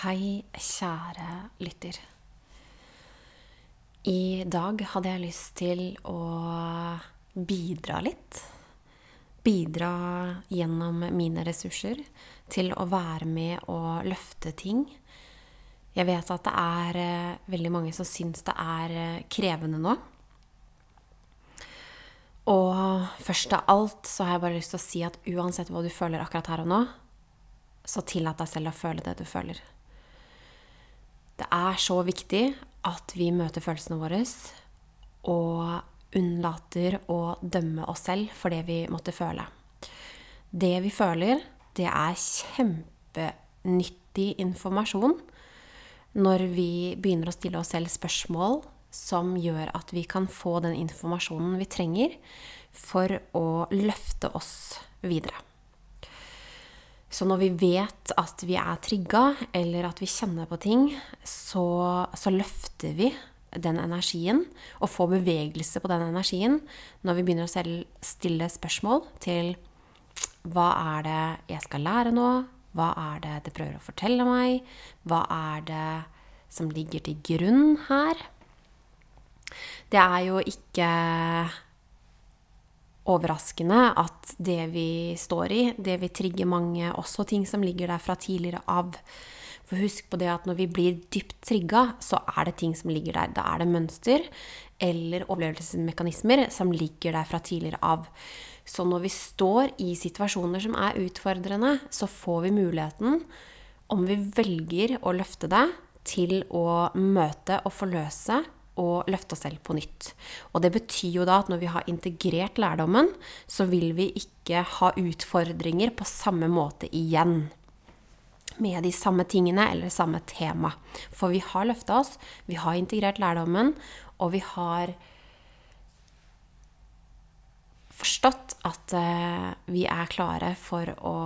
Hei, kjære lytter. I dag hadde jeg lyst til å bidra litt. Bidra gjennom mine ressurser til å være med og løfte ting. Jeg vet at det er eh, veldig mange som syns det er eh, krevende nå. Og først av alt så har jeg bare lyst til å si at uansett hva du føler akkurat her og nå, så tillat deg selv å føle det du føler. Det er så viktig at vi møter følelsene våre og unnlater å dømme oss selv for det vi måtte føle. Det vi føler, det er kjempenyttig informasjon når vi begynner å stille oss selv spørsmål som gjør at vi kan få den informasjonen vi trenger for å løfte oss videre. Så når vi vet at vi er trigga, eller at vi kjenner på ting, så, så, løfter vi den energien og får bevegelse på den energien når vi begynner å stille spørsmål til hva er det jeg skal lære nå? Hva er det det prøver å fortelle meg? Hva er det som ligger til grunn her? Det er jo ikke overraskende at det vi står i, det vil trigge mange, også ting som ligger der fra tidligere av. For husk på det at når vi blir dypt trigga, så er det ting som ligger der. Da er det mønster eller overlevelsesmekanismer som ligger der fra tidligere av. Så når vi står i situasjoner som er utfordrende, så får vi muligheten, om vi velger å løfte det, til å møte og forløse og løfte oss selv på nytt. Og det betyr jo da at når vi har integrert lærdommen, så vil vi ikke ha utfordringer på samme måte igjen. Med de samme tingene eller samme tema. For vi har løfta oss, vi har integrert lærdommen, og vi har forstått at uh, vi er klare for å,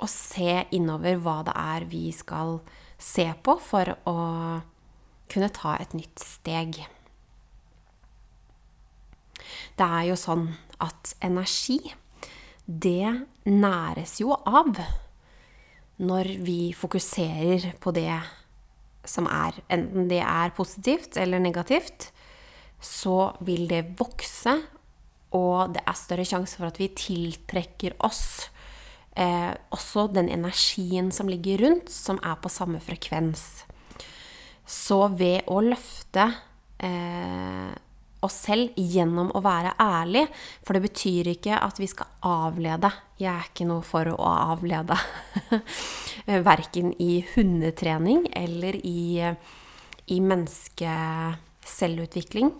å se innover hva det er vi skal se på for å kunne ta et nytt steg. Det er jo sånn at energi, det næres jo av når vi fokuserer på det som er. Enten det er positivt eller negativt, så vil det vokse, og det er større sjanse for at vi tiltrekker oss eh, også den energien som ligger rundt, som er på samme frekvens. Så ved å løfte eh, oss selv gjennom å være ærlig For det betyr ikke at vi skal avlede. Jeg er ikke noe for å avlede. Verken i hundetrening eller i, i menneskeselvutvikling.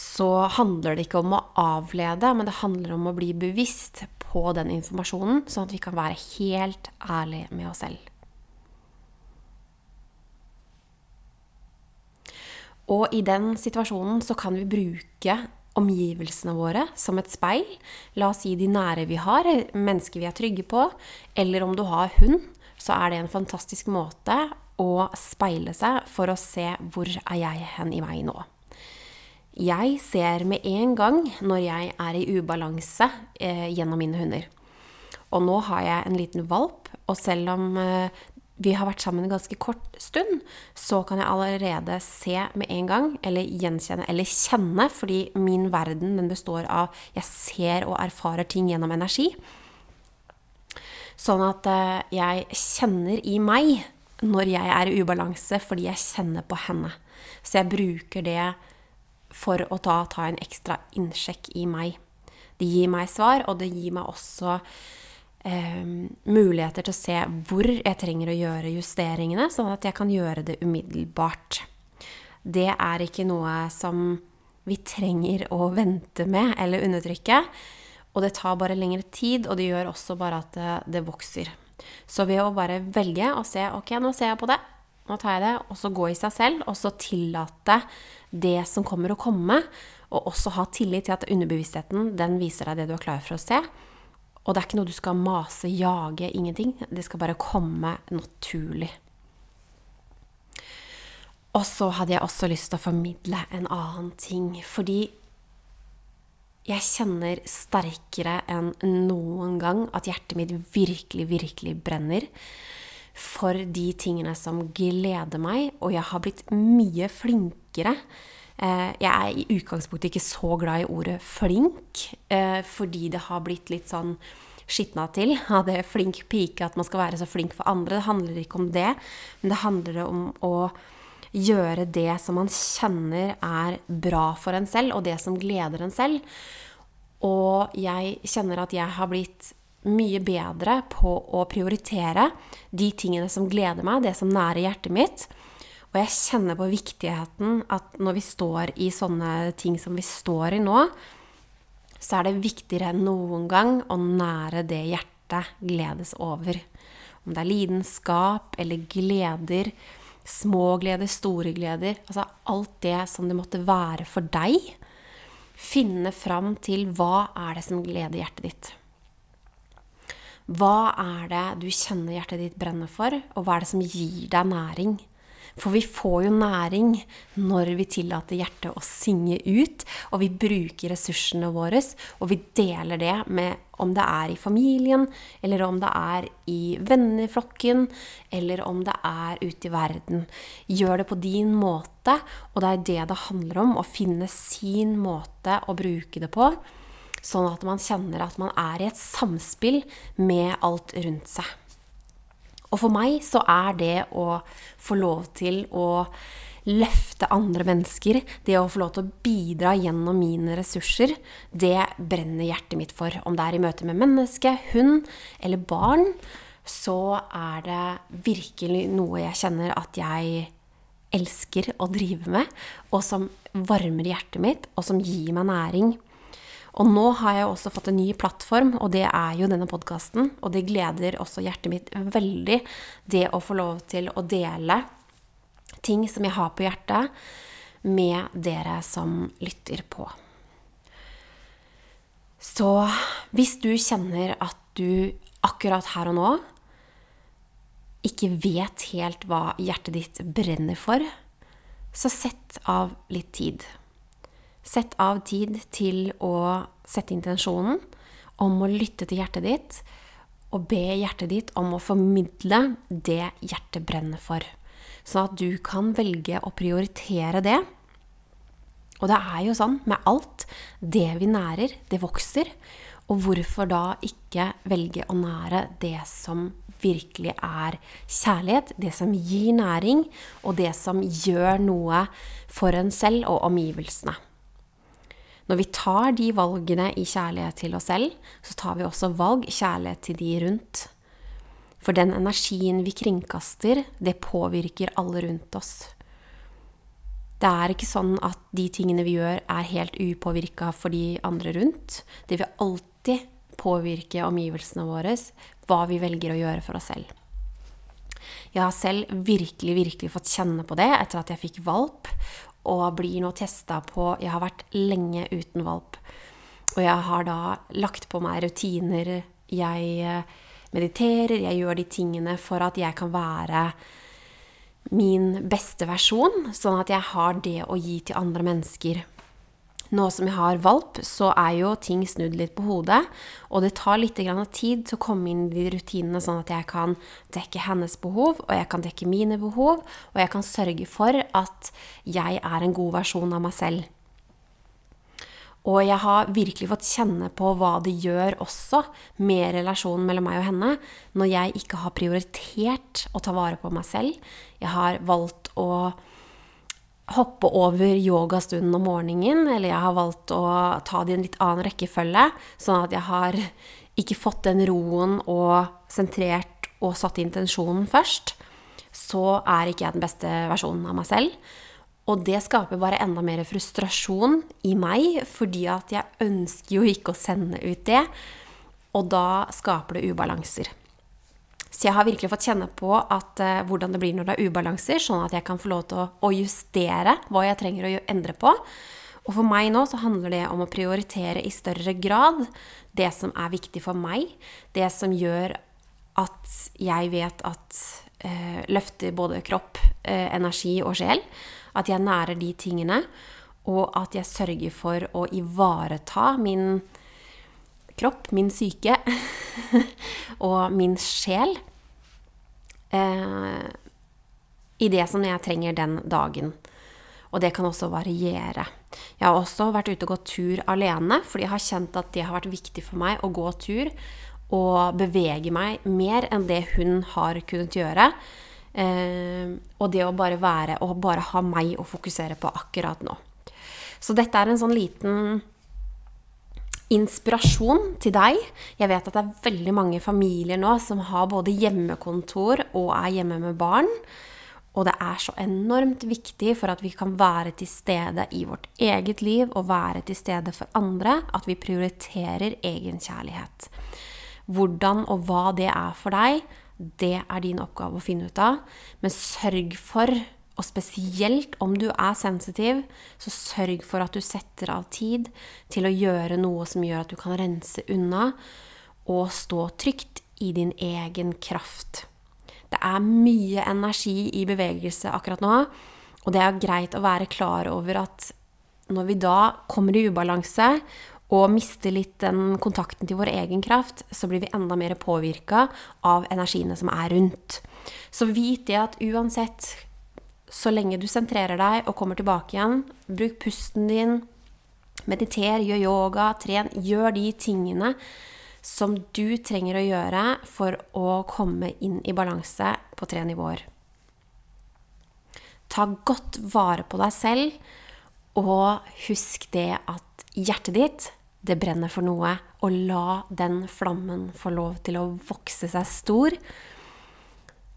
Så handler det ikke om å avlede, men det handler om å bli bevisst på den informasjonen, sånn at vi kan være helt ærlige med oss selv. Og i den situasjonen så kan vi bruke omgivelsene våre som et speil. La oss si de nære vi har, mennesker vi er trygge på. Eller om du har hund, så er det en fantastisk måte å speile seg for å se hvor er jeg hen i meg nå. Jeg ser med en gang når jeg er i ubalanse eh, gjennom mine hunder. Og nå har jeg en liten valp, og selv om eh, vi har vært sammen en ganske kort stund, så kan jeg allerede se med en gang, eller gjenkjenne, eller kjenne, fordi min verden den består av Jeg ser og erfarer ting gjennom energi. Sånn at eh, jeg kjenner i meg når jeg er i ubalanse, fordi jeg kjenner på henne. Så jeg bruker det for å ta, ta en ekstra innsjekk i meg. Det gir meg svar, og det gir meg også eh, muligheter til å se hvor jeg trenger å gjøre justeringene, sånn at jeg kan gjøre det umiddelbart. Det er ikke noe som vi trenger å vente med eller undertrykke. Og det tar bare lengre tid, og det gjør også bare at det, det vokser. Så ved å bare velge å se ok, nå ser jeg på det, nå tar jeg det, og så gå i seg selv, og så tillate det som kommer å komme, og også ha tillit til at underbevisstheten den viser deg det du er klar for å se, og det er ikke noe du skal mase, jage, ingenting. Det skal bare komme naturlig. Og så hadde jeg også lyst til å formidle en annen ting. Fordi jeg kjenner sterkere enn noen gang at hjertet mitt virkelig, virkelig brenner for de tingene som gleder meg, og jeg har blitt mye flinkere. Eh, jeg er i utgangspunktet ikke så glad i ordet flink, eh, fordi det har blitt litt sånn skitna til av det flink pike, at man skal være så flink for andre. Det handler ikke om det, men det handler om å gjøre det som man kjenner er bra for en selv, og det som gleder en selv. Og jeg kjenner at jeg har blitt mye bedre på å prioritere de tingene som gleder meg, det som nærer hjertet mitt. Og jeg kjenner på viktigheten at når vi står i sånne ting som vi står i nå, så er det viktigere enn noen gang å nære det hjertet gledes over. Om det er lidenskap eller gleder, små gleder, store gleder Altså alt det som det måtte være for deg. Finne fram til hva er det som gleder hjertet ditt. Hva er det du kjenner hjertet ditt brenner for, og hva er det som gir deg næring? For vi får jo næring når vi tillater hjertet å synge ut, og vi bruker ressursene våre, og vi deler det med om det er i familien, eller om det er i venneflokken, eller om det er ute i verden. Gjør det på din måte, og det er det det handler om, å finne sin måte å bruke det på. Sånn at man kjenner at man er i et samspill med alt rundt seg. Og for meg så er det å få lov til å løfte andre mennesker, det å få lov til å bidra gjennom mine ressurser, det brenner hjertet mitt for. Om det er i møte med menneske, hund eller barn, så er det virkelig noe jeg kjenner at jeg elsker å drive med, og som varmer hjertet mitt, og som gir meg næring. Og nå har jeg også fått en ny plattform, og det er jo denne podkasten. Og det gleder også hjertet mitt veldig, det å få lov til å dele ting som jeg har på hjertet, med dere som lytter på. Så hvis du kjenner at du akkurat her og nå ikke vet helt hva hjertet ditt brenner for, så sett av litt tid. Sett av tid til å sette intensjonen om å lytte til hjertet ditt og be hjertet ditt om å formidle det hjertet brenner for. Sånn at du kan velge å prioritere det. Og det er jo sånn med alt. Det vi nærer, det vokser. Og hvorfor da ikke velge å nære det som virkelig er kjærlighet, det som gir næring, og det som gjør noe for en selv og omgivelsene. Når vi tar de valgene i kjærlighet til oss selv, så tar vi også valg kjærlighet til de rundt. For den energien vi kringkaster, det påvirker alle rundt oss. Det er ikke sånn at de tingene vi gjør, er helt upåvirka for de andre rundt. Det vil alltid påvirke omgivelsene våre, hva vi velger å gjøre for oss selv. Jeg har selv virkelig, virkelig fått kjenne på det etter at jeg fikk valp, og blir nå testa på Jeg har vært lenge uten valp. Og jeg har da lagt på meg rutiner. Jeg eh, mediterer, jeg gjør de tingene for at jeg kan være min beste versjon, sånn at jeg har det å gi til andre mennesker. Nå som jeg har valp, så er jo ting snudd litt på hodet. Og det tar litt tid til å komme inn i de rutinene, sånn at jeg kan dekke hennes behov, og jeg kan dekke mine behov, og jeg kan sørge for at jeg er en god versjon av meg selv. Og jeg har virkelig fått kjenne på hva det gjør også med relasjonen mellom meg og henne, når jeg ikke har prioritert å ta vare på meg selv. Jeg har valgt å hoppe over yogastunden om morgenen, eller jeg har valgt å ta det i en litt annen rekkefølge, sånn at jeg har ikke fått den roen og sentrert og satt intensjonen først, så er ikke jeg den beste versjonen av meg selv. Og det skaper bare enda mer frustrasjon i meg, fordi at jeg ønsker jo ikke å sende ut det. Og da skaper det ubalanser. Så jeg har virkelig fått kjenne på at, uh, hvordan det blir når det er ubalanser, sånn at jeg kan få lov til å, å justere hva jeg trenger å endre på. Og for meg nå så handler det om å prioritere i større grad det som er viktig for meg. Det som gjør at jeg vet at uh, løfter både kropp, uh, energi og sjel. At jeg nærer de tingene. Og at jeg sørger for å ivareta min kropp, min syke og min sjel eh, i det som jeg trenger den dagen. Og det kan også variere. Jeg har også vært ute og gått tur alene, fordi jeg har kjent at det har vært viktig for meg å gå tur og bevege meg mer enn det hun har kunnet gjøre. Eh, og det å bare være og bare ha meg å fokusere på akkurat nå. Så dette er en sånn liten inspirasjon til deg. Jeg vet at det er veldig mange familier nå som har både hjemmekontor og er hjemme med barn. Og det er så enormt viktig for at vi kan være til stede i vårt eget liv og være til stede for andre, at vi prioriterer egenkjærlighet. Hvordan og hva det er for deg, det er din oppgave å finne ut av. Men sørg for og spesielt om du er sensitiv, så sørg for at du setter av tid til å gjøre noe som gjør at du kan rense unna og stå trygt i din egen kraft. Det er mye energi i bevegelse akkurat nå, og det er greit å være klar over at når vi da kommer i ubalanse og mister litt den kontakten til vår egen kraft, så blir vi enda mer påvirka av energiene som er rundt. Så vit det at uansett så lenge du sentrerer deg og kommer tilbake igjen, bruk pusten din, mediter, gjør yoga, tren. Gjør de tingene som du trenger å gjøre for å komme inn i balanse på tre nivåer. Ta godt vare på deg selv, og husk det at hjertet ditt, det brenner for noe, og la den flammen få lov til å vokse seg stor.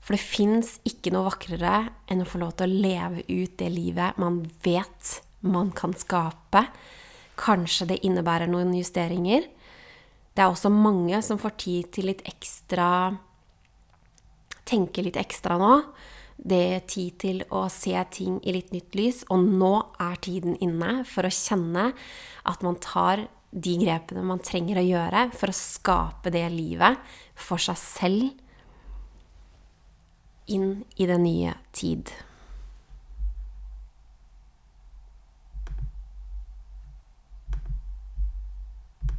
For det fins ikke noe vakrere enn å få lov til å leve ut det livet man vet man kan skape. Kanskje det innebærer noen justeringer. Det er også mange som får tid til litt ekstra Tenke litt ekstra nå. Det er tid til å se ting i litt nytt lys, og nå er tiden inne for å kjenne at man tar de grepene man trenger å gjøre for å skape det livet for seg selv inn i den nye tid.